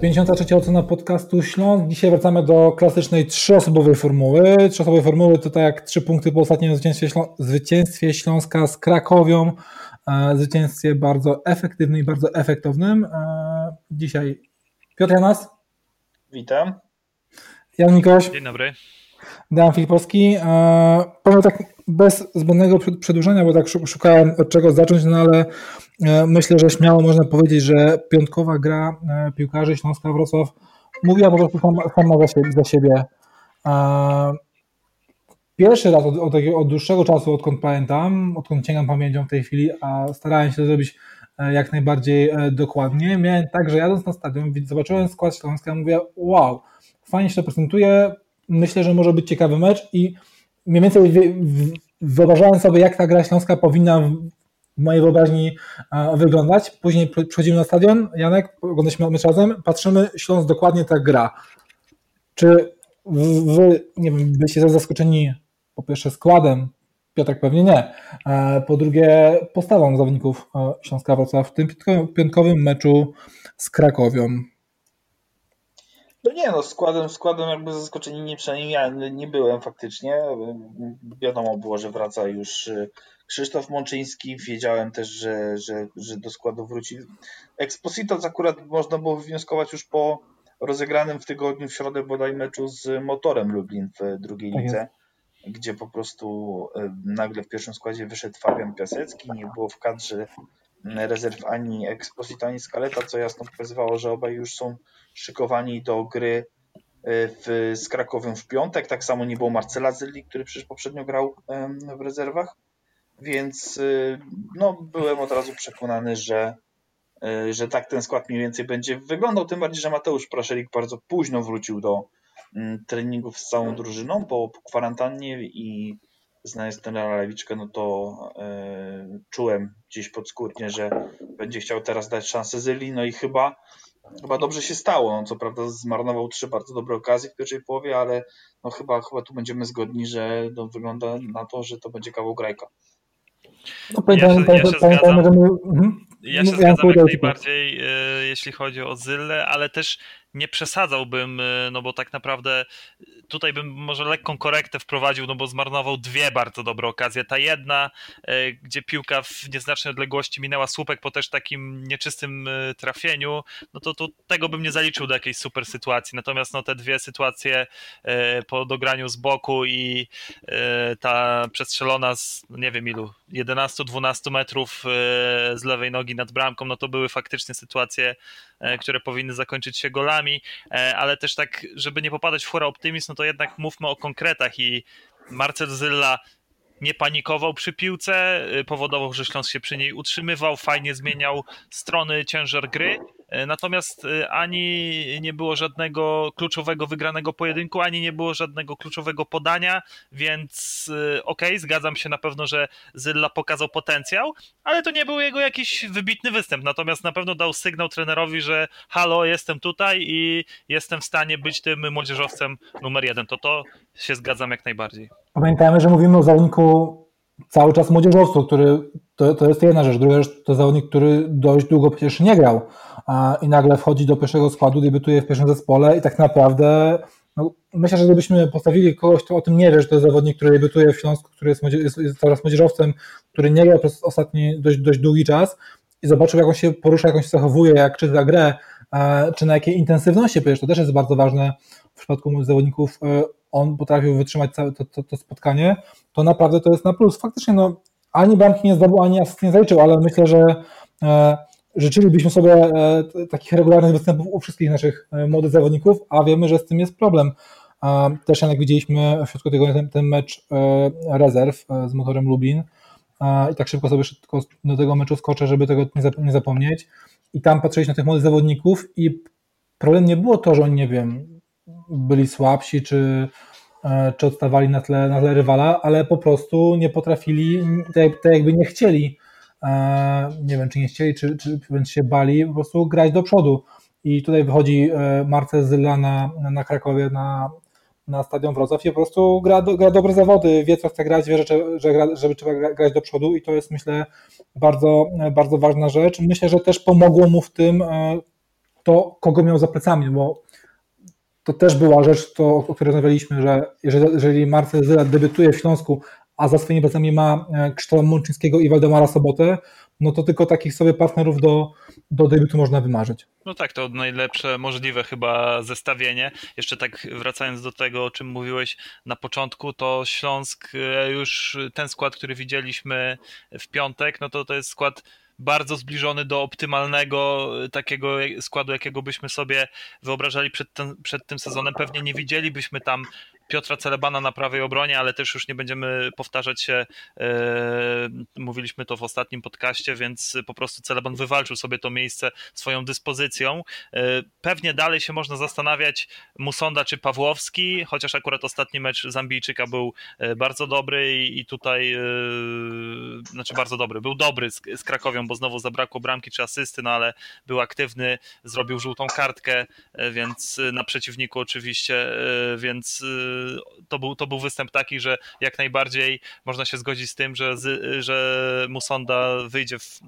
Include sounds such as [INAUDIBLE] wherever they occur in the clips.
53 ocena podcastu Śląsk. Dzisiaj wracamy do klasycznej trzyosobowej formuły. Trzyosobowej formuły to tak jak trzy punkty po ostatnim zwycięstwie, Ślą zwycięstwie Śląska z Krakowią. E, zwycięstwie bardzo efektywnym i bardzo efektownym. E, dzisiaj Piotr Janas. Witam. Jan Mikoś. Dzień dobry. Dan Filipowski. E, powiem tak bez zbędnego przedłużenia, bo tak szukałem od czego zacząć, no ale E, myślę, że śmiało można powiedzieć, że piątkowa gra e, piłkarzy Śląska Wrocław mówiła po prostu sama, sama za, siebie, za siebie. Pierwszy raz od, od, od, dłuższego czasu, odkąd pamiętam, odkąd sięgam pamięcią w tej chwili, a starałem się to zrobić jak najbardziej dokładnie, miałem tak, że jadąc na stadion, zobaczyłem skład Śląska i mówię, wow, fajnie się to prezentuje, myślę, że może być ciekawy mecz i mniej więcej wyobrażałem sobie, jak ta gra Śląska powinna w mojej wyobraźni wyglądać. Później przychodzimy na stadion, Janek, oglądaliśmy mecz razem, patrzymy, Śląsk dokładnie tak gra. Czy wy, nie wiem, byliście zaskoczeni po pierwsze składem, Piotrek pewnie nie, po drugie postawą zawodników Śląska Wrocław w tym piątkowym meczu z Krakowią? No nie, no składem, składem jakby zaskoczeni nie, przynajmniej ja nie byłem faktycznie. Wiadomo było, że wraca już Krzysztof Mączyński, wiedziałem też, że, że, że do składu wróci. Exposito akurat można było wywnioskować już po rozegranym w tygodniu w środę bodaj meczu z Motorem Lublin w drugiej tak lidze, gdzie po prostu e, nagle w pierwszym składzie wyszedł Fabian Piasecki, nie było w kadrze rezerw ani Exposito, ani Scaleta, co jasno pokazywało, że obaj już są szykowani do gry e, w, z Krakowem w piątek. Tak samo nie było Marcela Zylli, który przecież poprzednio grał w rezerwach. Więc y, no, byłem od razu przekonany, że, y, że tak ten skład mniej więcej będzie wyglądał. Tym bardziej, że Mateusz Praszelik bardzo późno wrócił do mm, treningów z całą drużyną, bo po kwarantannie i znając trenera Lewiczkę, no to yy, czułem gdzieś podskórnie, że będzie chciał teraz dać szansę Zyli, no i chyba, chyba dobrze się stało. No, co prawda zmarnował trzy bardzo dobre okazje w pierwszej połowie, ale no chyba, chyba tu będziemy zgodni, że no, wygląda na to, że to będzie kawał grajka. No, pamiętam, ja się, ja się pamiętam, że my... Mhm. Ja się zgadzam jak najbardziej, e, jeśli chodzi o Zylę, ale też nie przesadzałbym, e, no bo tak naprawdę tutaj bym może lekką korektę wprowadził, no bo zmarnował dwie bardzo dobre okazje. Ta jedna, e, gdzie piłka w nieznacznej odległości minęła słupek po też takim nieczystym trafieniu, no to, to tego bym nie zaliczył do jakiejś super sytuacji. Natomiast no te dwie sytuacje po dograniu z boku i ta przestrzelona z, no nie wiem ilu, 11-12 metrów z lewej nogi nad bramką, no to były faktycznie sytuacje, które powinny zakończyć się golami, e, ale też tak, żeby nie popadać w chora optymizm, no to jednak mówmy o konkretach i Marcel Zylla nie panikował przy piłce, e, powodował, że Śląsk się przy niej utrzymywał, fajnie zmieniał strony, ciężar gry, natomiast e, ani nie było żadnego kluczowego wygranego pojedynku, ani nie było żadnego kluczowego podania, więc e, okej, okay, zgadzam się na pewno, że Zylla pokazał potencjał, ale to nie był jego jakiś wybitny występ. Natomiast na pewno dał sygnał trenerowi, że halo, jestem tutaj i jestem w stanie być tym młodzieżowcem numer jeden. To to się zgadzam jak najbardziej. Pamiętajmy, że mówimy o zawodniku cały czas młodzieżowcu, który to, to jest jedna rzecz. Druga rzecz to zawodnik, który dość długo przecież nie grał a, i nagle wchodzi do pierwszego składu, debiutuje w pierwszym zespole i tak naprawdę no, myślę, że gdybyśmy postawili kogoś, kto o tym nie wie, że to jest zawodnik, który debiutuje w Śląsku, który jest, jest, jest coraz młodzieżowcem, który nie grał przez ostatni dość, dość długi czas i zobaczył, jak on się porusza, jak on się zachowuje, jak czyta grę, czy na jakiej intensywności, przecież to też jest bardzo ważne w przypadku zawodników, e, on potrafił wytrzymać całe to, to, to spotkanie, to naprawdę to jest na plus. Faktycznie no, ani bramki nie zdobył, ani asyst nie zaliczył, ale myślę, że e, życzylibyśmy sobie e, takich regularnych występów u wszystkich naszych e, młodych zawodników, a wiemy, że z tym jest problem. Też jak widzieliśmy w środku tygodnia ten, ten mecz rezerw z motorem Lublin i tak szybko sobie szybko do tego meczu skoczę, żeby tego nie zapomnieć. I tam patrzyliśmy na tych młodych zawodników i problem nie było to, że oni, nie wiem, byli słabsi, czy czy odstawali na tle, na tle rywala, ale po prostu nie potrafili, tak, tak jakby nie chcieli, e, nie wiem czy nie chcieli, czy, czy wręcz się bali, po prostu grać do przodu. i tutaj wychodzi Marcel Zyla na, na Krakowie na, na stadion Wrocław i po prostu gra, gra dobre zawody, wie co chce grać, wie, że, że, gra, żeby trzeba grać do przodu i to jest myślę bardzo, bardzo ważna rzecz. Myślę, że też pomogło mu w tym to, kogo miał za plecami, bo to też była rzecz, to, o której rozmawialiśmy, że jeżeli, Marcel Zyla debiutuje w Śląsku, a za swoimi plecami ma e, Krzysztofa Mączyńskiego i Waldemara Sobotę, no to tylko takich sobie partnerów do, do debiutu można wymarzyć. No tak, to najlepsze możliwe chyba zestawienie. Jeszcze tak wracając do tego, o czym mówiłeś na początku, to Śląsk e, już ten skład, który widzieliśmy w piątek, no to to jest skład bardzo zbliżony do optymalnego e, takiego składu, jakiego byśmy sobie wyobrażali przed, ten, przed tym sezonem. Pewnie nie widzielibyśmy tam Piotra Celebana na prawej obronie, ale też już nie będziemy powtarzać się, e, mówiliśmy to w ostatnim podcaście, więc po prostu Celeban wywalczył sobie to miejsce swoją dyspozycją. E, pewnie dalej się można zastanawiać Musonda czy Pawłowski, chociaż akurat ostatni mecz Zambijczyka był e, bardzo dobry i, tutaj, znaczy bardzo dobry, był dobry z, z Krakowią, bo znowu zabrakło bramki czy asysty, no ale był aktywny, zrobił żółtą kartkę, więc na przeciwniku oczywiście, więc to był, to był występ taki, że jak najbardziej można się zgodzić z tym, że, że Musonda wyjdzie w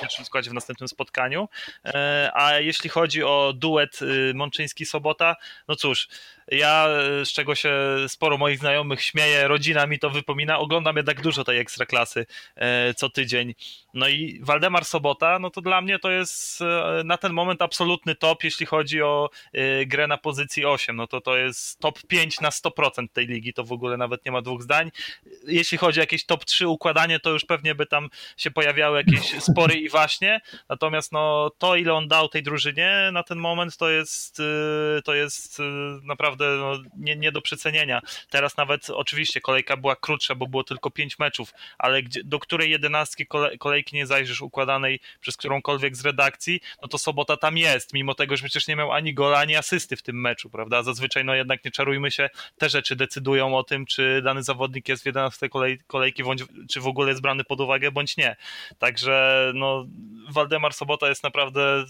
pierwszym składzie w następnym spotkaniu. E, a jeśli chodzi o duet y, Mączyński-Sobota, no cóż, ja, z czego się sporo moich znajomych śmieje, rodzina mi to wypomina, oglądam jednak dużo tej ekstraklasy e, co tydzień. No i Waldemar Sobota, no to dla mnie to jest e, na ten moment absolutny top, jeśli chodzi o e, grę na pozycji 8. No to to jest top 5 na 100% tej ligi, to w ogóle nawet nie ma dwóch zdań. Jeśli chodzi o jakieś top 3 układanie, to już pewnie by tam się pojawiały jakieś spory i właśnie. Natomiast no to, ile on dał tej drużynie na ten moment, to jest, to jest naprawdę naprawdę no, nie, nie do przecenienia. Teraz nawet oczywiście kolejka była krótsza, bo było tylko pięć meczów, ale gdzie, do której jedenastki kole, kolejki nie zajrzysz układanej przez którąkolwiek z redakcji, no to sobota tam jest, mimo tego, że przecież nie miał ani gola, ani asysty w tym meczu, prawda? Zazwyczaj, no jednak nie czarujmy się, te rzeczy decydują o tym, czy dany zawodnik jest w 11 kolej, kolejki, bądź, czy w ogóle jest brany pod uwagę, bądź nie. Także no, Waldemar Sobota jest naprawdę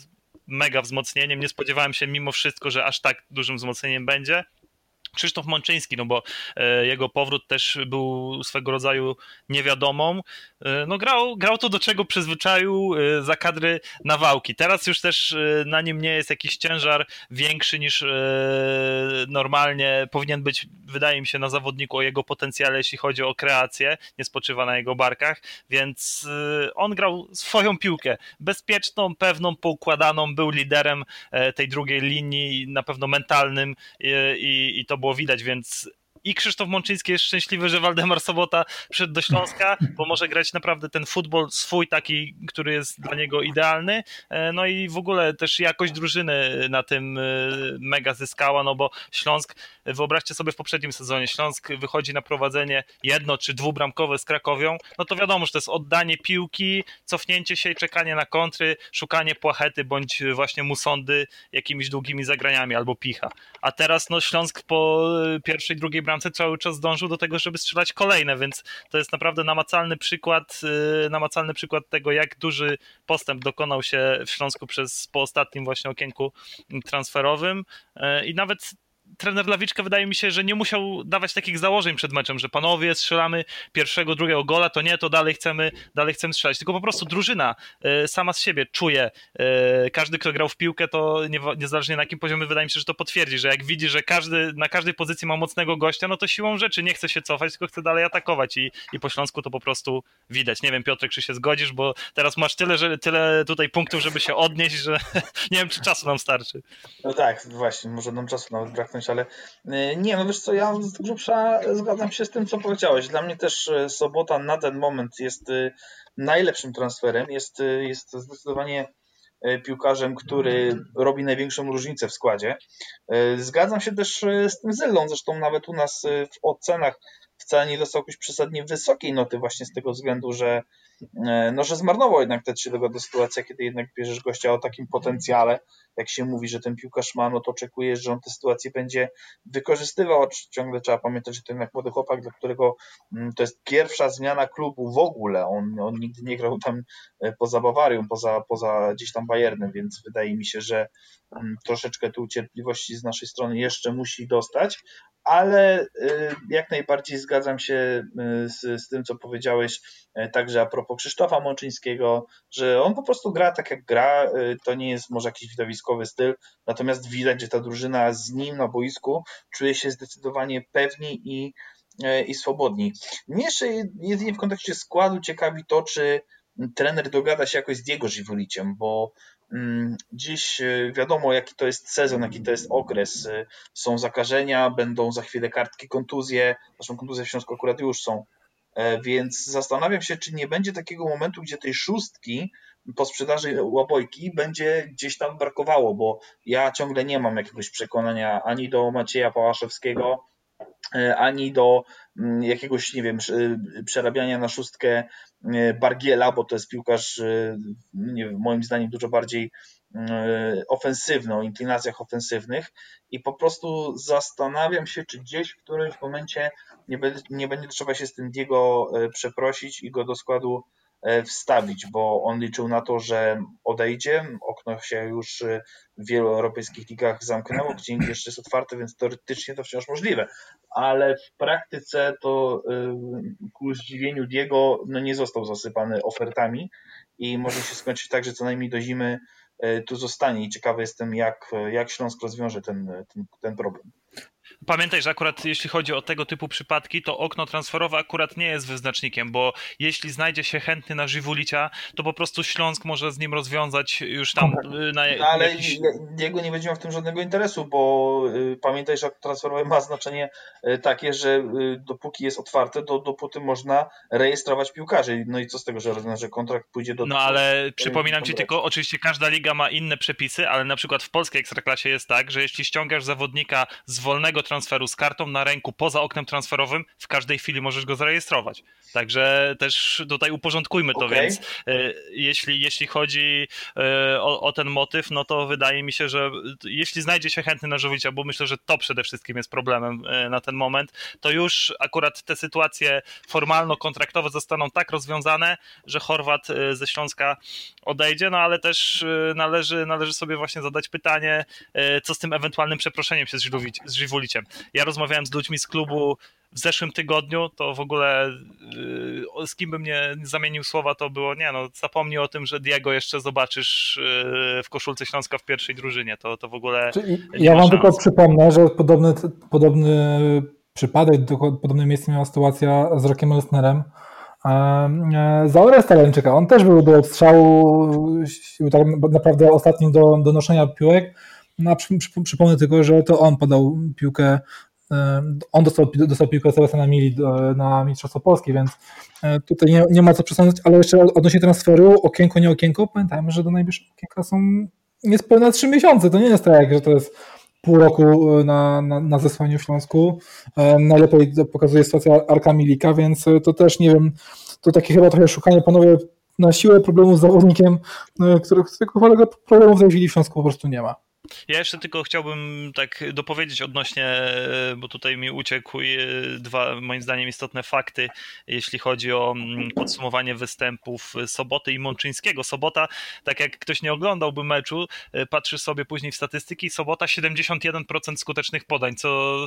mega wzmocnieniem. Nie spodziewałem się mimo wszystko, że aż tak dużym wzmocnieniem będzie. Krzysztof Mączyński, no bo e, jego powrót też był swego rodzaju niewiadomą. E, no grał, grał to do czego przyzwyczaił e, za kadry Nawałki. Teraz już też na nim nie jest jakiś ciężar większy niż normalnie powinien być, wydaje mi się, na zawodniku o jego potencjale, jeśli chodzi o kreację, nie spoczywa na jego barkach, więc on grał swoją piłkę, bezpieczną, pewną, poukładaną, był liderem tej drugiej linii, na pewno mentalnym i, i, i to było było widać, więc i Krzysztof Mączyński jest szczęśliwy, że Waldemar Sobota przyszedł do Śląska, bo może grać naprawdę ten futbol swój taki, który jest dla niego idealny. E, no i w ogóle też jakość drużyny na tym e, mega zyskała, no bo Śląsk, wyobraźcie sobie w poprzednim sezonie, Śląsk wychodzi na prowadzenie jedno czy dwubramkowe z Krakowią, no to wiadomo, że to jest oddanie piłki, cofnięcie się i czekanie na kontry, szukanie płachety bądź właśnie musondy jakimiś długimi zagraniami albo picha. A teraz no Śląsk po pierwszej, drugiej bramce cały czas dążył do tego, żeby strzelać kolejne, więc to jest naprawdę namacalny przykład, y, namacalny przykład tego, jak duży postęp dokonał się w Śląsku przez po ostatnim właśnie okienku transferowym. Y, i nawet trener Lawiczka wydaje mi się, że nie musiał dawać takich założeń przed meczem, że panowie strzelamy pierwszego, drugiego gola, to nie, to dalej chcemy, dalej chcemy strzelać. Tylko po prostu drużyna y, sama z siebie czuje. Y, każdy, kto grał w piłkę, to niezależnie na jakim poziomie, wydaje mi się, że to potwierdzi, że jak widzi, że każdy na każdej pozycji ma mocnego gościa, no to siłą rzeczy nie chce się cofać, tylko chce dalej atakować i, i po Śląsku to po prostu widać. Nie wiem, Piotrek, czy się zgodzisz, bo teraz masz tyle, że, tyle tutaj punktów, żeby się odnieść, że [LAUGHS] nie wiem, czy czasu nam starczy. No tak, właśnie, może nam czasu nawet braknąć ale e, nie, no wiesz co, ja z grubsza zgadzam się z tym, co powiedziałeś. Dla mnie też e, Sobota na ten moment jest e, najlepszym transferem, jest, jest zdecydowanie piłkarzem, który robi największą różnicę w składzie. Zgadzam się też z tym Zellą, zresztą nawet u nas w ocenach wcale nie dostał jakiejś przesadnie wysokiej noty właśnie z tego względu, że E, no, że zmarnował jednak te trzy dogody sytuacja, kiedy jednak bierzesz gościa o takim potencjale, jak się mówi, że ten piłkarz ma, no to oczekujesz, że on tę sytuację będzie wykorzystywał. Ciągle trzeba pamiętać, że to jednak młody chłopak, dla którego mm, to jest pierwsza zmiana klubu w ogóle. On, on nigdy nie grał tam e, poza Bawarią, poza, poza gdzieś tam Bayernem, więc wydaje mi się, że mm, troszeczkę tu cierpliwości z naszej strony jeszcze musi dostać, ale y, jak najbardziej zgadzam się y, z, z tym, co powiedziałeś, y, także a propos Krzysztofa Mączyńskiego, że on po prostu gra tak jak gra, to nie jest może jakiś widowiskowy styl, natomiast widać, że ta drużyna z nim na boisku czuje się zdecydowanie pewniej i, i swobodniej. Mnie jeszcze jedynie w kontekście składu ciekawi to, czy trener dogada się jakoś z Diego Żywoliciem, bo dziś e, wiadomo, jaki to jest sezon, jaki to jest okres. E, są zakażenia, będą za chwilę kartki kontuzje. Zresztą kontuzje w Śląsku akurat już są. E, więc zastanawiam się, czy nie będzie takiego momentu, gdzie tej szóstki po sprzedaży łabojki będzie gdzieś tam brakowało, bo ja ciągle nie mam jakiegoś przekonania ani do Macieja Pałaszewskiego, ani do mm, jakiegoś, nie wiem, przerabiania na szóstkę E, Bargiela, bo to jest piłkarz e, nie wiem, moim zdaniem dużo bardziej e, ofensywny, o inklinacjach ofensywnych i po prostu zastanawiam się, czy gdzieś w którymś momencie nie będzie, nie będzie trzeba się z tym Diego przeprosić i go do składu E, wstawić, bo on liczył na to, że odejdzie. Okno się już w wielu europejskich ligach zamknęło, gdzie indziej jeszcze jest otwarte, więc teoretycznie to wciąż możliwe. Ale w praktyce to e, ku zdziwieniu Diego no nie został zasypany ofertami i może się skończyć tak, że co najmniej do zimy e, tu zostanie i ciekawy jestem, jak, jak Śląsk rozwiąże ten, ten, ten problem. Pamiętaj, że akurat jeśli chodzi o tego typu przypadki, to okno transferowe akurat nie jest wyznacznikiem, bo jeśli znajdzie się chętny na Żywulicia, to po prostu Śląsk może z nim rozwiązać już tam y, na no, Ale jakiś... jego nie będzie miał w tym żadnego interesu, bo y, pamiętaj, że okno transferowe ma znaczenie y, takie, że dopóki jest otwarte, to dopóty można rejestrować piłkarzy. No i co z tego, że, że kontrakt pójdzie do... No ale przypominam ci tylko, oczywiście każda liga ma inne przepisy, ale na przykład w polskiej ekstraklasie jest tak, że jeśli ściągasz zawodnika z wolnego transferu z kartą na ręku poza oknem transferowym, w każdej chwili możesz go zarejestrować. Także też tutaj uporządkujmy to, okay. więc e, jeśli, jeśli chodzi e, o, o, ten motyw, no to wydaje mi się, że jeśli znajdzie się chętny na żywicia, bo myślę, że to przede wszystkim jest problemem e, na ten moment, to już akurat te sytuacje formalno-kontraktowe zostaną tak rozwiązane, że Chorwat ze Śląska odejdzie, no ale też należy, należy sobie właśnie zadać pytanie, co z tym ewentualnym przeproszeniem się z Ja rozmawiałem z ludźmi z klubu w zeszłym tygodniu, to w ogóle yy, z kim bym nie zamienił słowa, to było nie, no zapomnij o tym, że Diego jeszcze zobaczysz yy, w koszulce Śląska w pierwszej drużynie, to, to w ogóle Ja wam tylko przypomnę, że podobny, podobny przypadek, podobne miejsce miała sytuacja z Rokiem Elsnerem, e, za Oresta Leńczyka. On też był do odstrzału, tak naprawdę ostatnim do, do noszenia piłek, no, przypomnę tylko, że to on podał piłkę, e, on dostał, dostał piłkę Sebastiana Mili na Mistrzostwo Polskie, więc e, tutaj nie, nie ma co przesądzać, ale jeszcze odnośnie transferu, okienko, nie okienko, pamiętajmy, że do najbliższego okienka są niespełna trzy miesiące, to nie jest tak, że to jest pół roku na, na, na zesłaniu w Śląsku. E, najlepiej pokazuje sytuacja Arka Milika, więc to też nie wiem, to takie chyba trochę szukanie panowie na siłę problemu z zawodnikiem, którego, którego problemów w tej chwili w Śląsku po prostu nie ma. Ja jeszcze tylko chciałbym tak dopowiedzieć odnośnie, bo tutaj mi uciekł dwa moim zdaniem istotne fakty, jeśli chodzi o mm, podsumowanie występów Soboty i Mączyńskiego. Sobota, tak jak ktoś nie oglądałby meczu, e, patrzy sobie później w statystyki, Sobota 71% skutecznych podań, co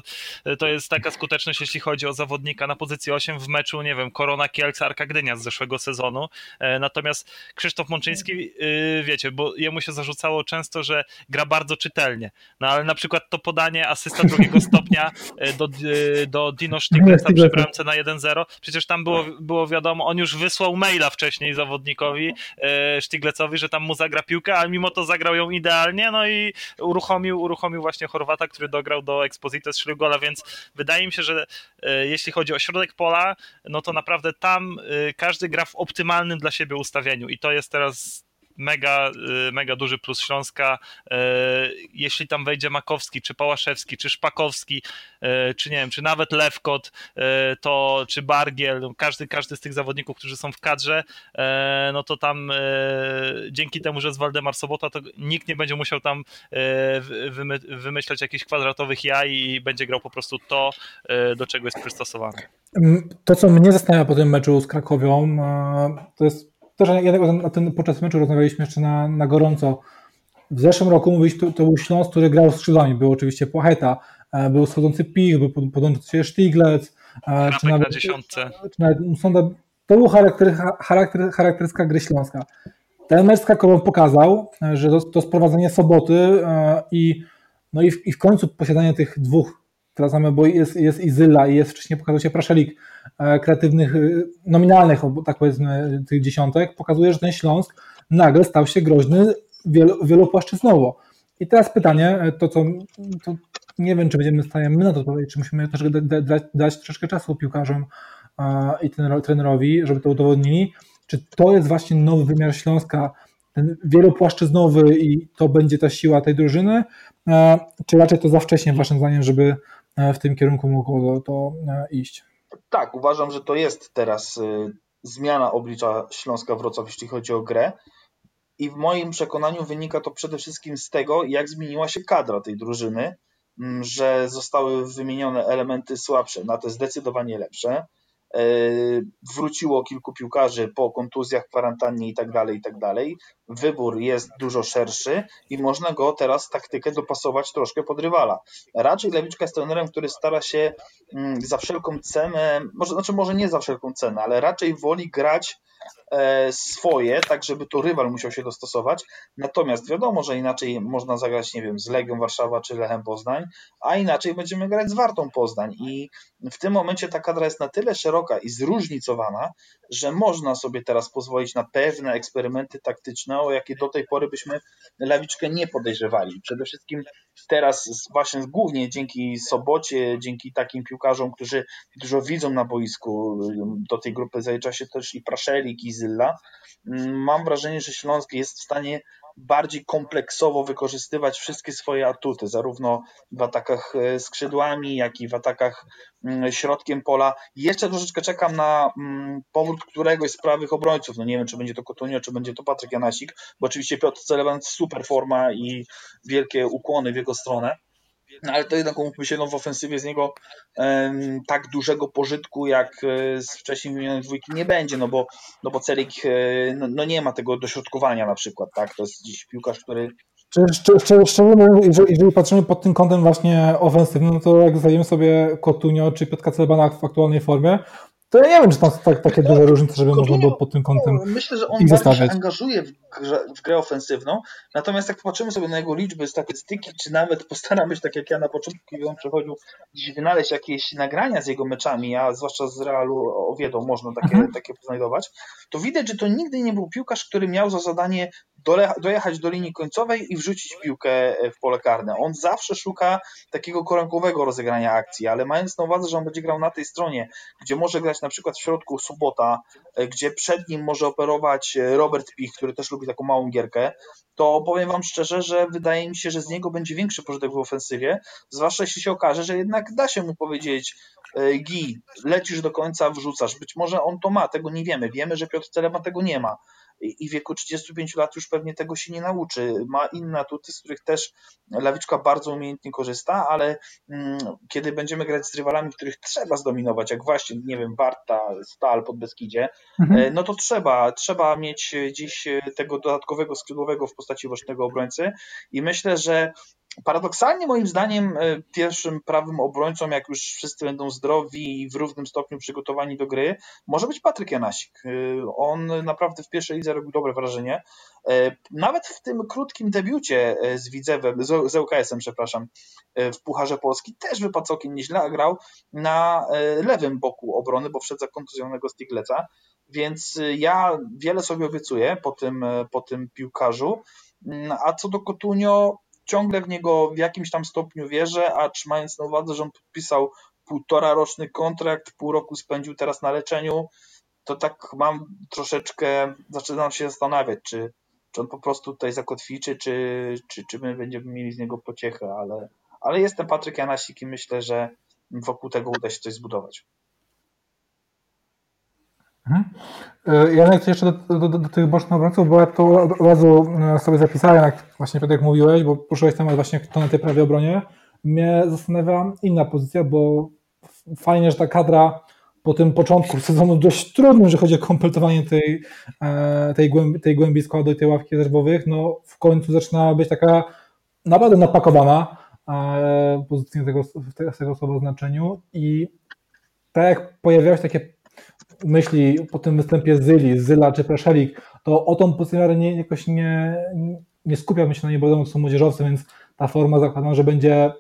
e, to jest taka skuteczność, jeśli chodzi o zawodnika na pozycji 8 w meczu, nie wiem, Korona Kielce, Arka Gdynia z zeszłego sezonu. E, natomiast Krzysztof Mączyński, wiecie, bo jemu się zarzucało często, że gra bardzo bardzo czytelnie. No ale na przykład to podanie asysta drugiego [LAUGHS] stopnia e, do, e, do Dino Sztigleca przy bramce na 1-0, przecież tam było, było wiadomo, on już wysłał maila wcześniej zawodnikowi e, Sztiglecowi, że tam mu zagra piłkę, ale mimo to zagrał ją idealnie, no i uruchomił, uruchomił właśnie Chorwata, który dograł do Exposito z gola, więc wydaje mi się, że jeśli chodzi o środek pola, no to naprawdę tam każdy gra w optymalnym dla siebie ustawieniu i to jest teraz mega, mega duży plus Śląska. Jeśli tam wejdzie Makowski, czy Pałaszewski, czy Szpakowski, czy nie wiem, czy nawet Lewkot, to czy Bargiel, no każdy, każdy z tych zawodników, którzy są w kadrze, no to tam dzięki temu, że jest Waldemar Sobota, to nikt nie będzie musiał tam wymyślać jakichś kwadratowych jaj i będzie grał po prostu to, do czego jest przystosowany. To, co mnie zastanawia po tym meczu z Krakowią, to jest też na ten, podczas meczu rozmawialiśmy jeszcze na, na gorąco. W zeszłym roku mówiliśmy, to, to był Śląsk, który grał skrzydłami. Był oczywiście Płacheta, e, był schodzący Pich, był podłączący się Sztiglec. E, czy nawet, na dziesiątce. Czy nawet to był charakter, charakter, charakterystyka gry Śląska. Ten mecz z pokazał, że to, to sprowadzenie soboty i, no i, w, i w końcu posiadanie tych dwóch teraz mamy, bo jest, jest Izyla i jest wcześniej pokazał się Praszelik e, kreatywnych, e, nominalnych, tak powiedzmy, tych dziesiątek, pokazuje, że ten Śląsk nagle stał się groźny wielo, wielopłaszczyznowo. I teraz pytanie, e, to co, to nie wiem, czy będziemy stanie my na to odpowiedzieć, czy musimy też dać, dać troszeczkę czasu piłkarzom i trenerowi, żeby to udowodnili, czy to jest właśnie nowy wymiar Śląska, ten wielopłaszczyznowy i to będzie ta siła tej drużyny, czy raczej to za wcześnie waszym zdaniem, żeby w tym kierunku mogło to e, iść. Tak, uważam, że to jest teraz e, zmiana oblicza Śląska Wrocław, jeśli chodzi o grę. I w moim przekonaniu wynika to przede wszystkim z tego, jak zmieniła się kadra tej drużyny, że zostały wymienione elementy słabsze na te zdecydowanie lepsze. E, wróciło kilku piłkarzy po kontuzjach, kwarantannie i tak dalej, i tak dalej. Wybór jest dużo szerszy i można go teraz taktykę dopasować troszkę pod rywala. Raczej Lewiczka jest trenerem, który stara się mm, za wszelką cenę, może, znaczy może nie za wszelką cenę, ale raczej woli grać swoje, tak żeby to rywal musiał się dostosować. Natomiast wiadomo, że inaczej można zagrać, nie wiem, z Legią Warszawa czy Lechem Poznań, a inaczej będziemy grać z Wartą Poznań. I w tym momencie ta kadra jest na tyle szeroka i zróżnicowana, że można sobie teraz pozwolić na pewne eksperymenty taktyczne, o jakie do tej pory byśmy Lawiczkę nie podejrzewali. Przede wszystkim teraz właśnie głównie dzięki Sobocie, dzięki takim piłkarzom, którzy dużo widzą na boisku, do tej grupy zalicza się też i Praszelik, i Zylla, mam wrażenie, że Śląsk jest w stanie bardziej kompleksowo wykorzystywać wszystkie swoje atuty, zarówno w atakach e, skrzydłami, jak i w atakach mm, środkiem pola. Jeszcze troszeczkę czekam na mm, powrót któregoś z prawych obrońców. No nie wiem, czy będzie to Kotunio, czy będzie to Patryk Janasik, bo oczywiście Piotr Celeban super forma i wielkie ukłony w jego stronę. No, ale to jednak umówmy się, no w ofensywie z niego um, tak dużego pożytku jak e, z wcześniej wymienionej dwójki nie będzie, no bo, no bo Celik e, no, no, nie ma tego dośrodkowania na przykład, tak? To jest dziś piłkarz, który Szczerze mówiąc, jeżeli, jeżeli, patrzymy pod tym kątem właśnie ofensywnym, no to jak zdajemy sobie Kotunio czy Piotka Celebana w aktualnej formie, to ja nie wiem, czy tam są tak, takie duże różnice, żeby można było pod tym kątem no, Myślę, że on bardzo się angażuje w, grze, w grę ofensywną, natomiast jak popatrzymy sobie na jego liczby, statystyki, czy nawet postaramy się, tak jak ja na początku, kiedy on przechodził, gdzieś wynaleźć jakieś nagrania z jego meczami, a zwłaszcza z Realu Owiedą można takie, mhm. takie poznajdować, to widać, że to nigdy nie był piłkarz, który miał za zadanie dojechać do linii końcowej i wrzucić piłkę w pole karne. On zawsze szuka takiego korankowego rozegrania akcji, ale mając na uwadze, że on będzie grał na tej stronie, gdzie może grać na przykład w środku Sobota, e, gdzie przed nim może operować e, Robert Pich, który też lubi taką małą gierkę, to powiem Wam szczerze, że wydaje mi się, że z niego będzie większy pożytek w ofensywie, zwłaszcza jeśli się okaże, że jednak da się mu powiedzieć e, Gi, lecisz do końca, wrzucasz. Być może on to ma, tego nie wiemy. Wiemy, że Piotr Celeban tego nie ma i w wieku 35 lat już pewnie tego się nie nauczy. Ma inne atuty, z których też Lawiczka bardzo umiejętnie korzysta, ale mm, kiedy będziemy grać z rywalami, których trzeba zdominować, jak właśnie, nie wiem, Warta, Stal pod Beskidzie, mhm. E, no to trzeba, trzeba mieć dziś tego dodatkowego skrzydłowego w postaci bocznego obrońcy i myślę, że Paradoksalnie moim zdaniem e, pierwszym prawym obrońcą, jak już wszyscy będą zdrowi i w równym stopniu przygotowani do gry, może być Patryk Janasik. E, on naprawdę w pierwszej lidze robił dobre wrażenie. E, nawet w tym krótkim debiucie z Widzewem, z ŁKS-em, przepraszam, w Pucharze Polski też wypadł całkiem nieźle, grał na lewym boku obrony, bo wszedł za kontuzjonego Stigleca. Więc ja wiele sobie obiecuję po tym, po tym piłkarzu. Mm, a co do Kotunio, ciągle w niego w jakimś tam stopniu wierzę, a trzymając na uwadze, że on podpisał półtora roczny kontrakt, pół roku spędził teraz na leczeniu, to tak mam troszeczkę, zaczynam się zastanawiać, czy, czy on po prostu tutaj zakotwiczy, czy, czy, czy my będziemy mieli z niego pociechę, ale, ale jestem Patryk Janasik i myślę, że wokół tego uda się coś zbudować. Mhm. E, Janek, jeszcze do, do, do, tych bocznych obrońców, bo ja to od razu e, sobie zapisałem, jak właśnie Piotrek mówiłeś, bo poruszyłeś temat właśnie kto na tej prawej obronie. Mnie zastanawia inna pozycja, bo fajnie, że ta kadra po tym początku sezonu dość trudnym, że chodzi o kompletowanie tej, e, tej, głębi, tej głębi składu i tej ławki rezerwowych, no w końcu zaczyna być taka naprawdę napakowana pozycyjnie tego, w tego słowa znaczeniu i tak jak pojawiały się takie myśli po tym występie Zyli, Zyla czy Preszelik, to o tą pozycję nie, jakoś nie, nie skupiam się na niej, bo są młodzieżowcy, więc ta forma zakładam, że będzie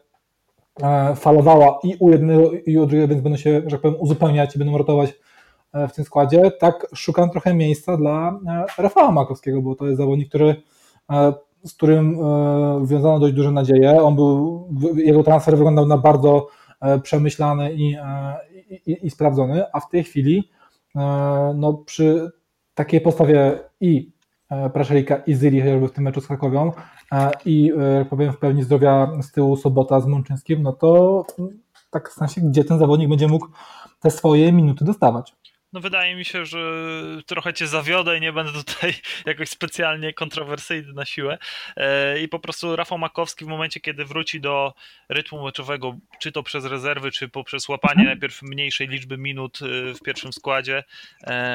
e, falowała i u jednego i u drugiego, więc będą się, że tak powiem, uzupełniać i będą rotować e, w tym składzie. Tak szukam trochę miejsca dla e, Rafała Makowskiego, bo to jest zawodnik, który, z którym wiązano dość duże nadzieje. On był, jego transfer wyglądał na bardzo przemyślany i, i, i sprawdzony, a w tej chwili no przy takiej postawie i e, Praszelika i Zyli chociażby w tym meczu z Krakowią e, i powiem w pełni zdrowia z tyłu Sobota z Mączyńskim, no to tak w sensie, gdzie ten zawodnik będzie mógł te swoje minuty dostawać. No wydaje mi się, że trochę cię zawiodę i nie będę tutaj [LAUGHS] jakoś specjalnie kontrowersyjny na siłę. I po prostu Rafał Makowski w momencie, kiedy wróci do rytmu meczowego, czy to przez rezerwy, czy poprzez łapanie mhm. najpierw mniejszej liczby minut w pierwszym składzie,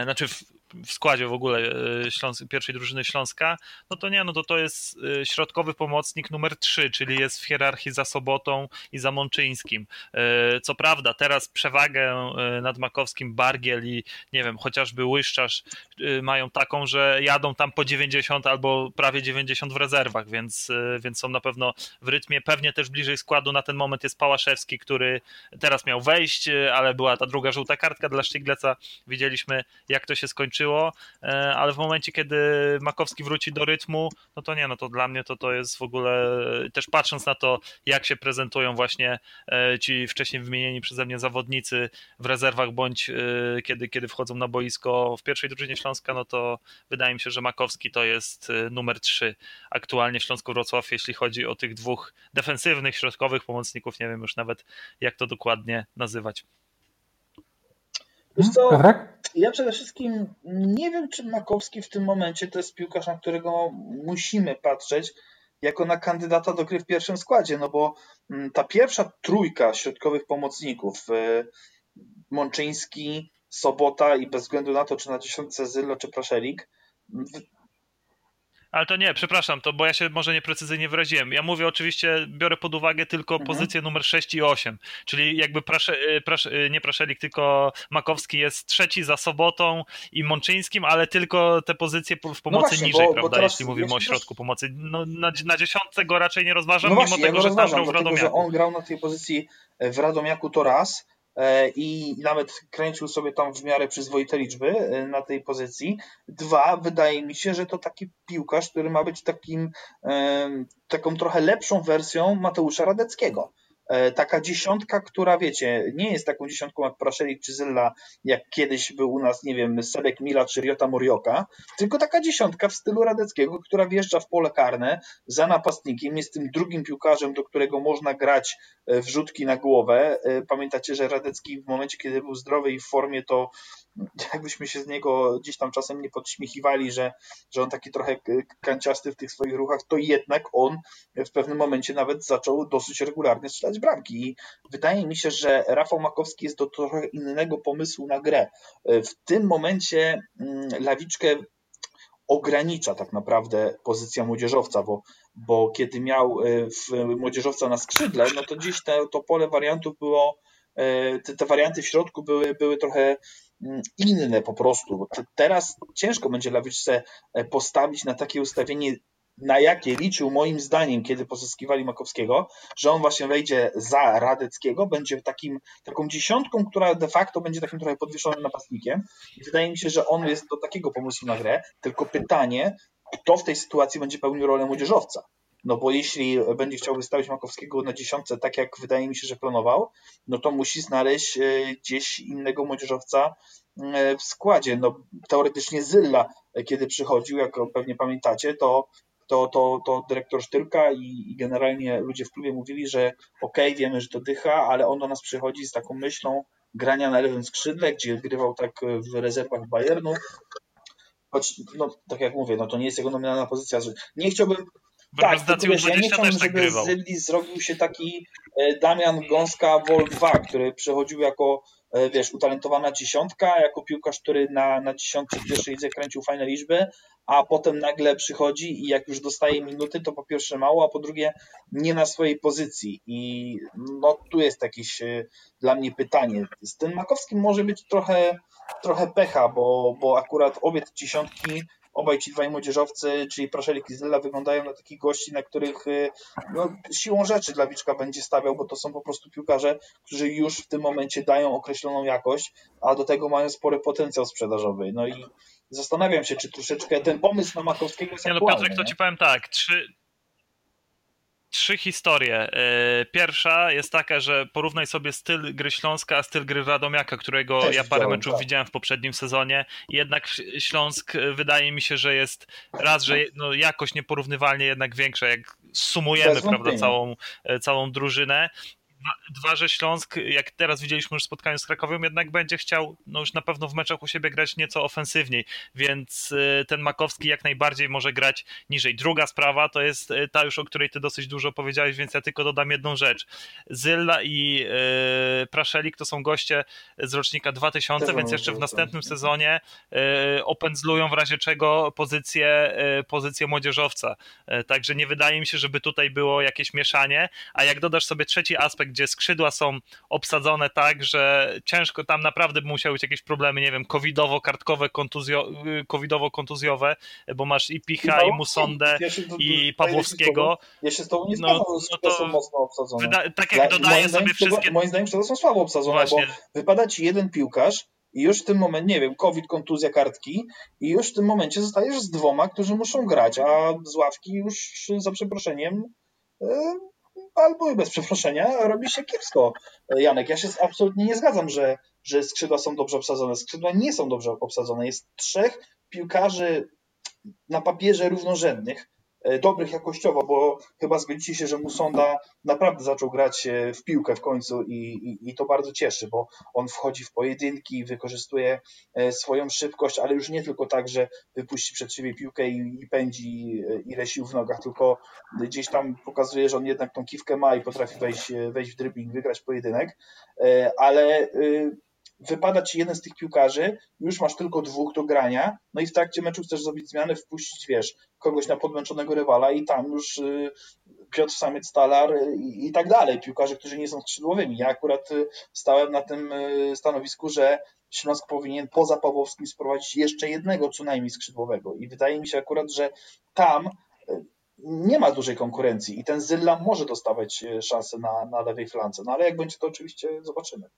znaczy w w składzie w ogóle e, pierwszej drużyny Śląska, no to nie, no to to jest e, środkowy pomocnik numer 3, czyli jest w hierarchii za Sobotą i za Mączyńskim. E, co prawda, teraz przewagę nad Makowskim Bargiel i nie wiem, chociażby Łyszczarz mają taką, że jadą tam po 90 albo prawie 90 w rezerwach, więc, więc są na pewno w rytmie. Pewnie też bliżej składu na ten moment jest Pałaszewski, który teraz miał wejść, ale była ta druga żółta kartka dla Sztigleca. Widzieliśmy, jak to się skończyło E, ale w momencie, kiedy Makowski wróci do rytmu, no to nie, no to dla mnie to, to jest w ogóle, też patrząc na to, jak się prezentują właśnie e, ci wcześniej wymienieni przeze mnie zawodnicy w rezerwach, bądź e, kiedy, kiedy wchodzą na boisko w pierwszej drużynie Śląska, no to wydaje mi się, że Makowski to jest numer 3 aktualnie w Śląsku Wrocław, jeśli chodzi o tych dwóch defensywnych, środkowych pomocników, nie wiem już nawet jak to dokładnie nazywać. Wiesz co, ja przede wszystkim nie wiem, czy Makowski w tym momencie to jest piłkarz, na którego musimy patrzeć jako na kandydata do gry w pierwszym składzie, no bo mm, ta pierwsza trójka środkowych pomocników, y, Mączyński, Sobota i bez względu na to, czy na dziesiątce Zylo czy Praszelik, ale to nie, przepraszam, to bo ja się może nieprecyzyjnie wyraziłem. Ja mówię oczywiście, biorę pod uwagę tylko mhm. pozycję numer 6 i 8, czyli jakby prasze, y, prasze, y, nie Praszelik, tylko Makowski jest trzeci za Sobotą i Mączyńskim, ale tylko te pozycje w pomocy no właśnie, niżej, bo, prawda, bo teraz, jeśli mówimy o środku pomocy. No, na, na dziesiątce go raczej nie rozważam, no właśnie, mimo tego, ja że tam grał w Radomiaku. Dlatego, że on grał na tej pozycji w Radomiaku to raz, i nawet kręcił sobie tam w miarę przyzwoite liczby e, na tej pozycji. Dwa, wydaje mi się, że to taki piłkarz, który ma być takim, e, taką trochę lepszą wersją Mateusza Radeckiego. E, taka dziesiątka, która wiecie, nie jest taką dziesiątką jak Praszelik czy Zylla, jak kiedyś był u nas, nie wiem, Sebek Mila czy Riota Morioka, tylko taka dziesiątka w stylu Radeckiego, która wjeżdża w pole karne za napastnikiem, jest tym drugim piłkarzem, do którego można grać e, wrzutki na głowę. E, pamiętacie, że Radecki w momencie, kiedy był zdrowy i w formie, to jakbyśmy się z niego gdzieś tam czasem nie podśmiechiwali, że, że on taki trochę kanciasty w tych swoich ruchach, to jednak on w pewnym momencie nawet zaczął dosyć regularnie strzelać bramki. I wydaje mi się, że Rafał Makowski jest do trochę innego pomysłu na grę. W tym momencie mm, Lawiczkę ogranicza tak naprawdę pozycja młodzieżowca, bo, bo kiedy miał e, młodzieżowca na skrzydle, no to dziś te, to pole wariantów było, e, te, te warianty w środku były, były trochę inne po prostu. Teraz ciężko będzie Lawiczce e, postawić na takie ustawienie, na jakie liczył moim zdaniem, kiedy pozyskiwali Makowskiego, że on właśnie wejdzie za Radeckiego, będzie takim, taką dziesiątką, która de facto będzie takim trochę podwieszonym napastnikiem. I wydaje mi się, że on jest do takiego pomysłu na grę, tylko pytanie, kto w tej sytuacji będzie pełnił rolę młodzieżowca. No bo jeśli będzie chciał wystawić Makowskiego na dziesiątce, tak jak wydaje mi się, że planował, no to musi znaleźć e, gdzieś innego młodzieżowca w składzie. No, teoretycznie Zylla, kiedy przychodził, jak pewnie pamiętacie, to to, to, to dyrektor Sztyrka i, i generalnie ludzie w klubie mówili, że okej, okay, wiemy, że to dycha, ale on do nas przychodzi z taką myślą grania na lewym skrzydle, gdzie grywał tak w rezerwach Bayernu. Choć, no, tak jak mówię, no to nie jest jego nominalna pozycja. Nie chciałbym tak, tylko wiesz, ja nie chciałbym, tak żeby z Zylli zrobił się taki e, Damian Gąska Vol 2, który przechodził jako E, wiesz, utalentowana dziesiątka, jako piłkarz, który na, na dziesiątce w pierwszej lidze kręcił fajne liczby, a potem nagle przychodzi i jak już dostaje minuty, to po pierwsze mało, a po drugie nie na swojej pozycji. I no tu jest jakieś e, dla mnie pytanie. Z tym Makowskim może być trochę, trochę pecha, bo, bo akurat obie te dziesiątki obaj ci dwaj młodzieżowcy, czyli Praszelik i Zyla, wyglądają na takich gości, na których y, no, siłą rzeczy dla Wiczka będzie stawiał, bo to są po prostu piłkarze, którzy już w tym momencie dają określoną jakość, a do tego mają spory potencjał sprzedażowy. No i zastanawiam się, czy troszeczkę ten pomysł na Makowskiego jest Nie no Piotrek, to ci powiem tak, trzy, trzy historie. E, pierwsza jest taka, że porównaj sobie styl gry Śląska, a styl gry Radomiaka, którego Też ja parę meczów tak. widziałem w poprzednim sezonie. Jednak Śląsk e, wydaje mi się, że jest raz, że no, jakość nieporównywalnie jednak większa, jak sumujemy prawda, całą, e, całą drużynę dwa, że Śląsk, jak teraz widzieliśmy już w spotkaniu z Krakowią, jednak będzie chciał no już na pewno w meczach u siebie grać nieco ofensywniej, więc y, ten Makowski jak najbardziej może grać niżej. Druga sprawa to jest y, ta już, o której ty dosyć dużo powiedziałeś, więc ja tylko dodam jedną rzecz. Zylla i y, Praszelik to są goście z rocznika 2000, więc jeszcze w następnym sezonie opędzlują w razie czego pozycję, pozycję młodzieżowca. Także nie wydaje mi się, żeby tutaj było jakieś mieszanie, a jak dodasz sobie trzeci aspekt, gdzie skrzydła są obsadzone tak, że ciężko tam naprawdę by musiały być jakieś problemy, nie wiem, covidowo-kartkowe, kontuzjo, covidowo-kontuzjowe, bo masz i Picha, i, i Musondę, ja i Pawłowskiego. Ja się z tobą nie zgadzam, no, no to są mocno obsadzone. Wyda- tak jak ja, dodaję sobie wszystkie... Moim zdaniem to są słabo obsadzone, Właśnie. bo wypada ci jeden piłkarz, i już w tym momencie, nie wiem, COVID, kontuzja kartki i już w tym momencie zostajesz z dwoma, którzy muszą grać, a z ławki już za przeproszeniem e, albo i bez przeproszenia, robi się kiepsko. Janek, ja się absolutnie nie zgadzam, że, że skrzydła są dobrze obsadzone. Skrzydła nie są dobrze obsadzone. Jest trzech piłkarzy na papierze równorzędnych, dobrych jakościowo, bo chyba zgodzicie się, że Musonda naprawdę zaczął grać e, w piłkę w końcu i, i, i, to bardzo cieszy, bo on wchodzi w pojedynki, wykorzystuje e, swoją szybkość, ale już nie tylko tak, że wypuści przed siebie piłkę i, i pędzi ile sił w nogach, tylko gdzieś tam pokazuje, że on jednak tą kiwkę ma i potrafi wejść, wejść w dribbling, wygrać pojedynek, ale wypada ci jeden z tych piłkarzy, już masz tylko dwóch do grania, no i w trakcie meczu chcesz zrobić zmianę, wpuścić, wiesz, kogoś na podmęczonego rywala i tam już y, Piotr Samiec Stalar i, i tak dalej, piłkarze, którzy nie są skrzydłowymi. Ja akurat y, stałem na tym y, stanowisku, że Śląsk powinien poza Pawłowskim sprowadzić jeszcze jednego co najmniej skrzydłowego i wydaje mi się akurat, że tam nie ma dużej konkurencji i ten Zylla może dostawać szansę na, na lewej flance, no ale jak będzie to oczywiście zobaczymy.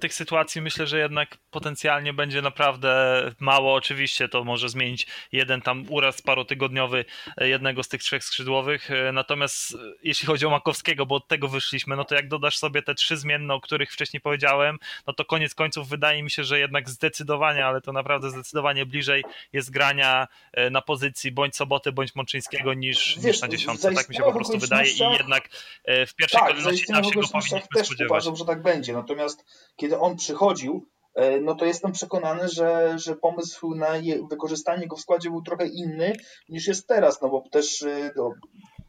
Tych sytuacji myślę, że jednak potencjalnie będzie naprawdę mało. Oczywiście to może zmienić jeden tam uraz parotygodniowy jednego z tych trzech skrzydłowych. Natomiast jeśli chodzi o Makowskiego, bo od tego wyszliśmy, no to jak dodasz sobie te trzy zmienne, o których wcześniej powiedziałem, no to koniec końców wydaje mi się, że jednak zdecydowanie, ale to naprawdę zdecydowanie bliżej jest grania e, na pozycji bądź Soboty, bądź Mączyńskiego niż, Wiesz, niż na dziesiątce. Tak mi się po prostu wydaje i jednak e, w pierwszej tak, kolejności tam się go powinniśmy spodziewać. uważam, że tak będzie. Natomiast kiedy on przychodził, e, no to jestem przekonany, że, że pomysł na wykorzystanie go w składzie był trochę inny niż jest teraz, no bo też no,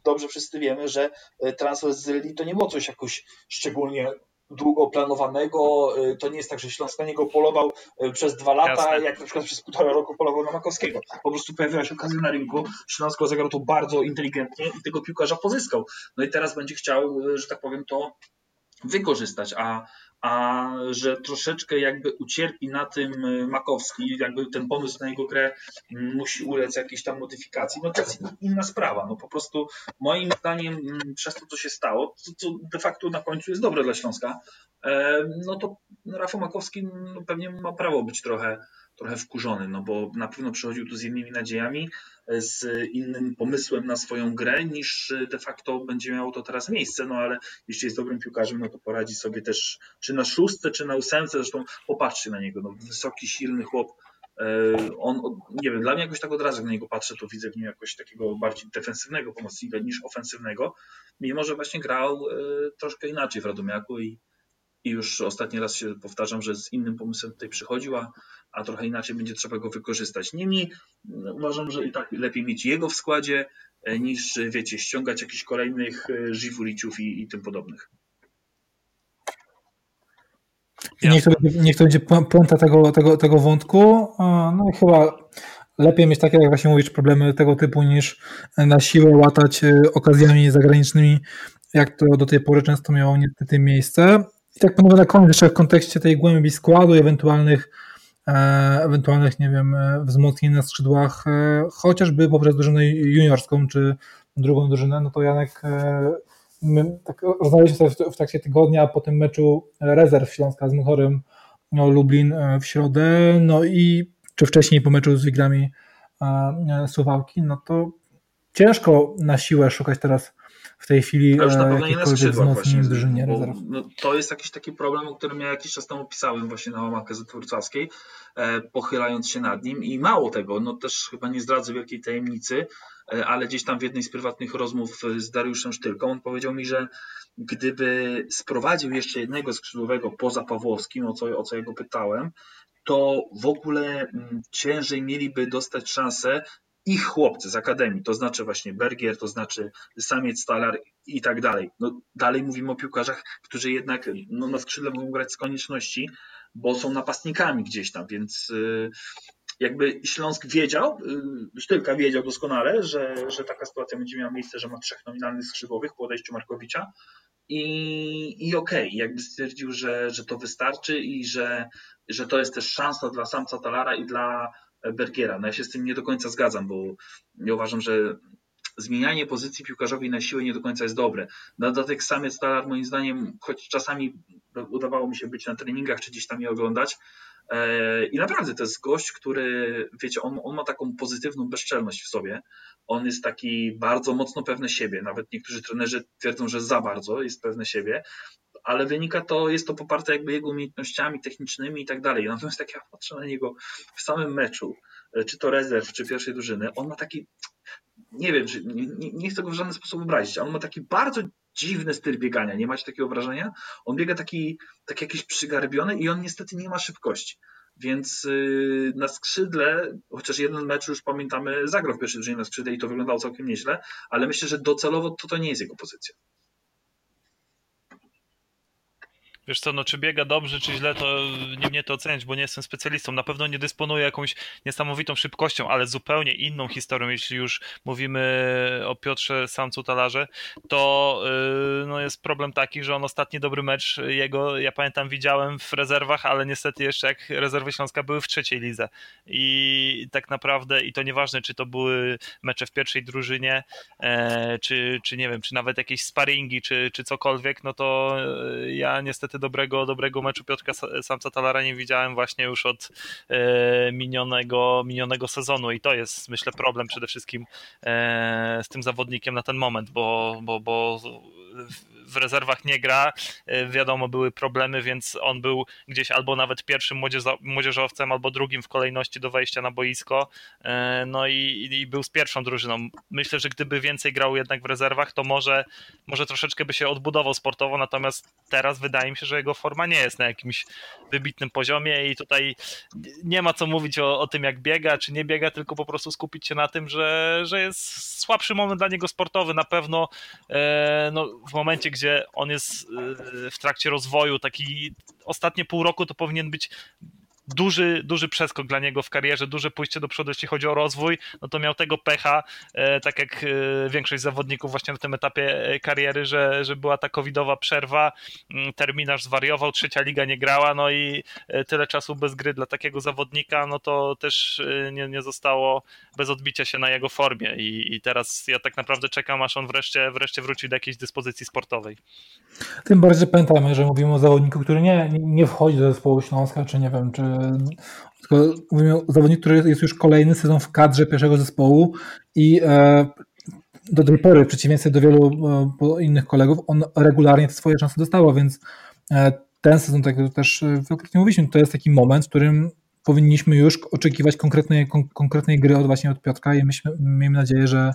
dobrze wszyscy wiemy, że e, transfer z Zyli to nie było coś jakoś szczególnie długo planowanego. To nie jest tak, że Śląsk na niego polował przez dwa lata, Jasne. jak na przykład przez półtora roku polował na Makowskiego. Po prostu pojawiła się okazja na rynku, Śląsk zagrał to bardzo inteligentnie i tego piłkarza pozyskał. No i teraz będzie chciał, że tak powiem, to wykorzystać, a a że troszeczkę jakby ucierpi na tym e, Makowski, jakby ten pomysł na jego grę musi ulec jakiejś tam modyfikacji, no to jest inna sprawa. No po prostu moim zdaniem przez to, co się stało, co, de facto na końcu jest dobre dla Śląska, e, no to Rafał Makowski no pewnie ma prawo być trochę trochę wkurzony, no bo na pewno przychodził tu z innymi nadziejami, z innym pomysłem na swoją grę, niż de facto będzie miało to teraz miejsce, no ale jeśli jest dobrym piłkarzem, no to poradzi sobie też czy na szóstce, czy na ósemce, zresztą popatrzcie na niego, no, wysoki, silny chłop, e, on, nie wiem, dla mnie jakoś tak od razu na niego patrzę, to widzę w nim jakoś takiego bardziej defensywnego pomocnika niż ofensywnego, mimo że właśnie grał e, troszkę inaczej w Radomiaku i, i już ostatni raz się powtarzam, że z innym pomysłem tutaj przychodził, a, a trochę inaczej będzie trzeba go wykorzystać. Niemniej no, uważam, że i tak lepiej mieć jego w składzie, e, niż, wiecie, ściągać jakichś kolejnych Żiwuliciów i, i tym podobnych. Niech to, będzie, niech to będzie puenta tego, tego, tego wątku. No i chyba lepiej mieć takie, jak właśnie mówisz, problemy tego typu, niż na siłę łatać e, okazjami zagranicznymi, jak to do tej pory często miało niestety miejsce. I tak panowie na koniec jeszcze w kontekście tej głębi składu i ewentualnych e, ewentualnych, nie wiem, e, wzmocnień na skrzydłach, chociażby poprzez drużynę juniorską, czy drugą drużynę, no to Janek my tak rozmawialiśmy sobie w, trakcie tygodnia po tym meczu rezerw Śląska z Muchorem no, Lublin e, w środę, no i czy wcześniej po meczu z Wigrami e, Suwałki, no to ciężko na siłę szukać teraz w tej chwili już na pewno nie na skrzydłach właśnie, drużynie rezerw. No, to jest jakiś taki problem, o którym ja jakiś czas temu pisałem właśnie na Gazety Wrocławskiej, e, pochylając się nad nim i mało tego, no też chyba nie zdradzę wielkiej tajemnicy, e, ale gdzieś tam w jednej z prywatnych rozmów z Dariuszem Sztylką on powiedział mi, że gdyby sprowadził jeszcze jednego skrzydłowego poza Pawłowskim, o co, o co ja go pytałem, to w ogóle mm, ciężej mieliby dostać szansę ich chłopcy z akademii, to znaczy właśnie Bergier, to znaczy Samiec Stalar i tak dalej. No, dalej mówimy o piłkarzach, którzy jednak no, na skrzydle mogą grać z konieczności, bo są napastnikami gdzieś tam, więc y, jakby Śląsk wiedział, y, Sztylka wiedział doskonale, że, że taka sytuacja będzie miała miejsce, że ma trzech nominalnych skrzydłowych po odejściu Markowicza i, i okej, okay, jakby stwierdził, że, że to wystarczy i że, że to jest też szansa dla samca Talara i dla Bergiera. No ja się z tym nie do końca zgadzam, bo ja uważam, że zmienianie pozycji piłkarzowej na siłę nie do końca jest dobre. Na dodatek samiec Stalar moim zdaniem, choć czasami udawało mi się być na treningach czy gdzieś tam je oglądać, e, i naprawdę to jest gość, który, wiecie, on, on ma taką pozytywną bezczelność w sobie. On jest taki bardzo mocno pewny siebie. Nawet niektórzy trenerzy twierdzą, że za bardzo jest pewny siebie, ale wynika to, jest to poparte jakby jego umiejętnościami technicznymi i tak dalej. Natomiast jak ja patrzę na niego w samym meczu, e, czy to rezerw, czy pierwszej drużyny, on ma taki, nie wiem, nie, nie chcę go w żaden sposób obrazić, ale on ma taki bardzo dziwny styl biegania. Nie macie takiego wrażenia? On biega taki, taki jakiś przygarbiony i on niestety nie ma szybkości. Więc y, na skrzydle, chociaż jeden mecz już pamiętamy, zagrał w pierwszej drużynie na skrzydle i to wyglądało całkiem nieźle, ale myślę, że docelowo to, to nie jest jego pozycja. Wiesz co, no czy biega dobrze, czy źle, to nie mnie to oceniać, bo nie jestem specjalistą. Na pewno nie dysponuję jakąś niesamowitą szybkością, ale zupełnie inną historią, jeśli już mówimy o Piotrze Samcu Talarze, to yy, no jest problem taki, że on ostatni dobry mecz jego, ja pamiętam, widziałem w rezerwach, ale niestety jeszcze jak rezerwy Śląska były w trzeciej lidze. I tak naprawdę, i to nieważne, czy to były mecze w pierwszej drużynie, e, czy, czy nie wiem, czy nawet jakieś sparingi, czy, czy cokolwiek, no to e, ja niestety dobrego, dobrego meczu Piotrka Samca Talara nie widziałem właśnie już od e, minionego, minionego sezonu i to jest myślę problem przede wszystkim e, z tym zawodnikiem na ten moment, bo, bo, bo w rezerwach nie gra, e, wiadomo, były problemy, więc on był gdzieś albo nawet pierwszym młodzieżowcem, albo drugim w kolejności do wejścia na boisko, e, no i, i był z pierwszą drużyną. Myślę, że gdyby więcej grał jednak w rezerwach, to może, może troszeczkę by się odbudował sportowo, natomiast teraz wydaje mi się, że jego forma nie jest na jakimś wybitnym poziomie i tutaj nie ma co mówić o, o tym, jak biega, czy nie biega, tylko po prostu skupić się na tym, że, że jest słabszy moment dla niego sportowy. Na pewno e, no, w momencie, gdzie on jest y, w trakcie rozwoju, taki ostatnie pół roku to powinien być duży, duży przeskok dla niego w karierze, duże pójście do przodu, jeśli chodzi o rozwój, no to miał tego pecha, e, tak jak e, większość zawodników właśnie na tym etapie e, kariery, że, że była ta covidowa przerwa, mm, terminarz zwariował, trzecia liga nie grała, no i tyle czasu bez gry dla takiego zawodnika, no to też nie, nie zostało bez odbicia się na jego formie i, i teraz ja tak naprawdę czekam, aż on wreszcie, wreszcie wróci do jakiejś dyspozycji sportowej. Tym bardziej pamiętajmy, że mówimy o zawodniku, który nie, nie wchodzi do zespołu Śląska, czy nie wiem, czy tylko mówimy o zawodniku, który jest już kolejny sezon w kadrze pierwszego zespołu i do tej pory, w przeciwieństwie do wielu innych kolegów, on regularnie te swoje szanse dostawał, więc ten sezon, tak jak też wielokrotnie mówiliśmy, to jest taki moment, w którym powinniśmy już oczekiwać konkretnej, konkretnej gry od właśnie od Piotka i myśmy, miejmy nadzieję, że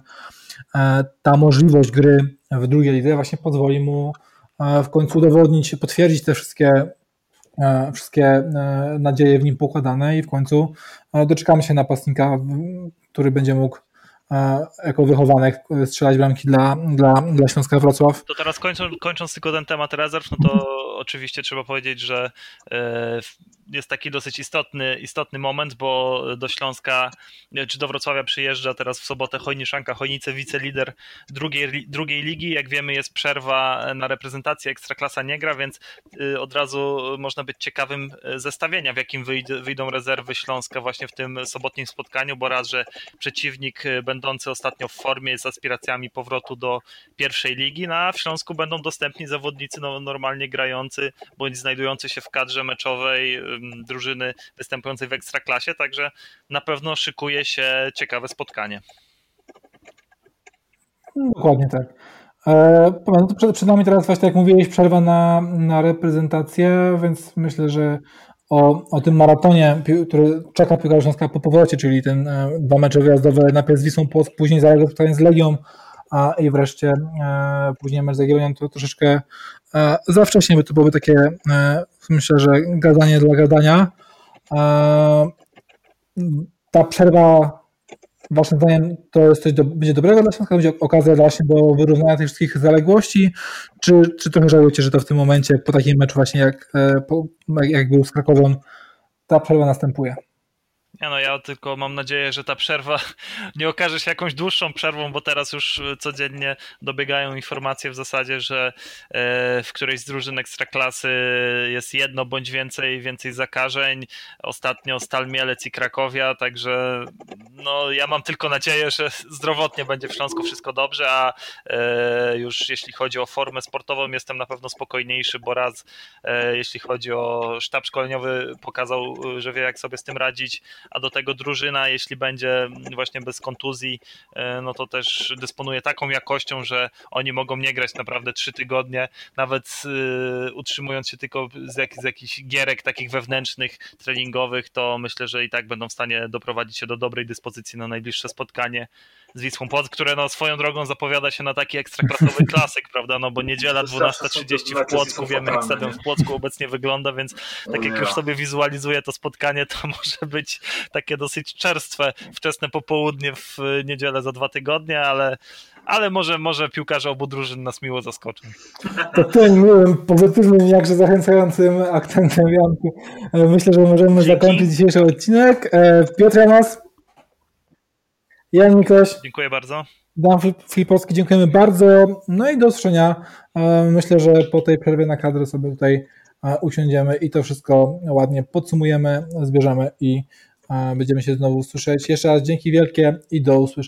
e, ta możliwość gry w drugiej lidze właśnie pozwoli mu e, w końcu udowodnić, potwierdzić te wszystkie e, wszystkie nadzieje w nim pokładane i w końcu doczekamy się napastnika, który będzie mógł jako wychowanek strzelać bramki dla, dla, dla Śląska Wrocław. To teraz kończąc, kończąc tylko ten temat rezerw, no to oczywiście trzeba powiedzieć, że jest taki dosyć istotny, istotny moment, bo do Śląska czy do Wrocławia przyjeżdża teraz w sobotę Chojniszanka Chojnice, wicelider drugiej, drugiej ligi. Jak wiemy jest przerwa na reprezentację, Ekstraklasa nie gra, więc y, od razu można być ciekawym y, zestawienia, w jakim wyjdą rezerwy Śląska właśnie w tym sobotnim spotkaniu, bo raz, że przeciwnik y, będący ostatnio w formie z aspiracjami powrotu do pierwszej ligi, no a w Śląsku będą dostępni zawodnicy no, normalnie grający bądź znajdujący się w kadrze meczowej drużyny występującej w ekstraklasie, także na pewno szykuje się ciekawe spotkanie. Dokładnie tak. E, no przed, przed nami teraz właśnie, jak mówiłeś, przerwa na, na reprezentację, więc myślę, że o, o tym maratonie, który czeka Śląska po powrocie, czyli ten e, dwa mecze wyjazdowe, najpierw z Wisłą Płock, później spotkanie z Legią, i wreszcie e, później mecz z Jagiellonią, to troszeczkę e, za wcześnie by to byłoby takie, e, myślę, że gadanie dla gadania. Ta przerwa Waszym zdaniem to jest coś do, będzie dobrego dla Śląska? Będzie okazja właśnie do wyrównania tych wszystkich zaległości? Czy, czy trochę żałujecie, że to w tym momencie, po takim meczu właśnie jak, po, jak był z Krakowem, ta przerwa następuje? Ja no, ja tylko mam nadzieję, że ta przerwa [LAUGHS] nie okaże się jakąś dłuższą przerwą, bo teraz już codziennie dobiegają informacje w zasadzie, że e, w którejś z drużyn ekstraklasy jest jedno bądź więcej, więcej zakażeń. Ostatnio Stal Mielec i Krakowia, także no, ja mam tylko nadzieję, że [LAUGHS] zdrowotnie będzie w Śląsku wszystko dobrze, a e, już jeśli chodzi o formę sportową jestem na pewno spokojniejszy, bo raz e, jeśli chodzi o sztab szkoleniowy pokazał, że wie jak sobie z tym radzić, a do tego drużyna, jeśli będzie właśnie bez kontuzji, e, no to też dysponuje taką jakością, że oni mogą nie grać naprawdę trzy tygodnie, nawet e, utrzymując się tylko z, jak, z jakichś gierek takich wewnętrznych, treningowych, to myślę, że i tak będą w stanie doprowadzić się do dobrej dyspozycji na najbliższe spotkanie z Wisłą Płock, które no swoją drogą zapowiada się na taki ekstraklasowy [LAUGHS] klasyk, prawda, no bo niedziela 12.30 w Płocku, wiemy jak stadion w Płocku obecnie wygląda, więc tak jak już sobie wizualizuję to spotkanie, to [LAUGHS] może być takie dosyć czerstwe, wczesne popołudnie w niedzielę za dwa tygodnie, ale ale może, może piłkarze obu drużyn nas miło zaskoczą. To tym miłym, pozytywnym, jakże zachęcającym akcentem Janku. Myślę, że możemy Dzięki. zakończyć dzisiejszy odcinek. E, Piotr Janos, Jan Mikoś. Dziękuję bardzo. Dan Filipowski, dziękujemy bardzo. No i do usłyszenia. E, myślę, że po tej przerwie na kadrę sobie tutaj e, usiądziemy i to wszystko ładnie podsumujemy, zbierzemy i będziemy się znowu słyszeć. Jeszcze raz dzięki wielkie i do usłyszenia.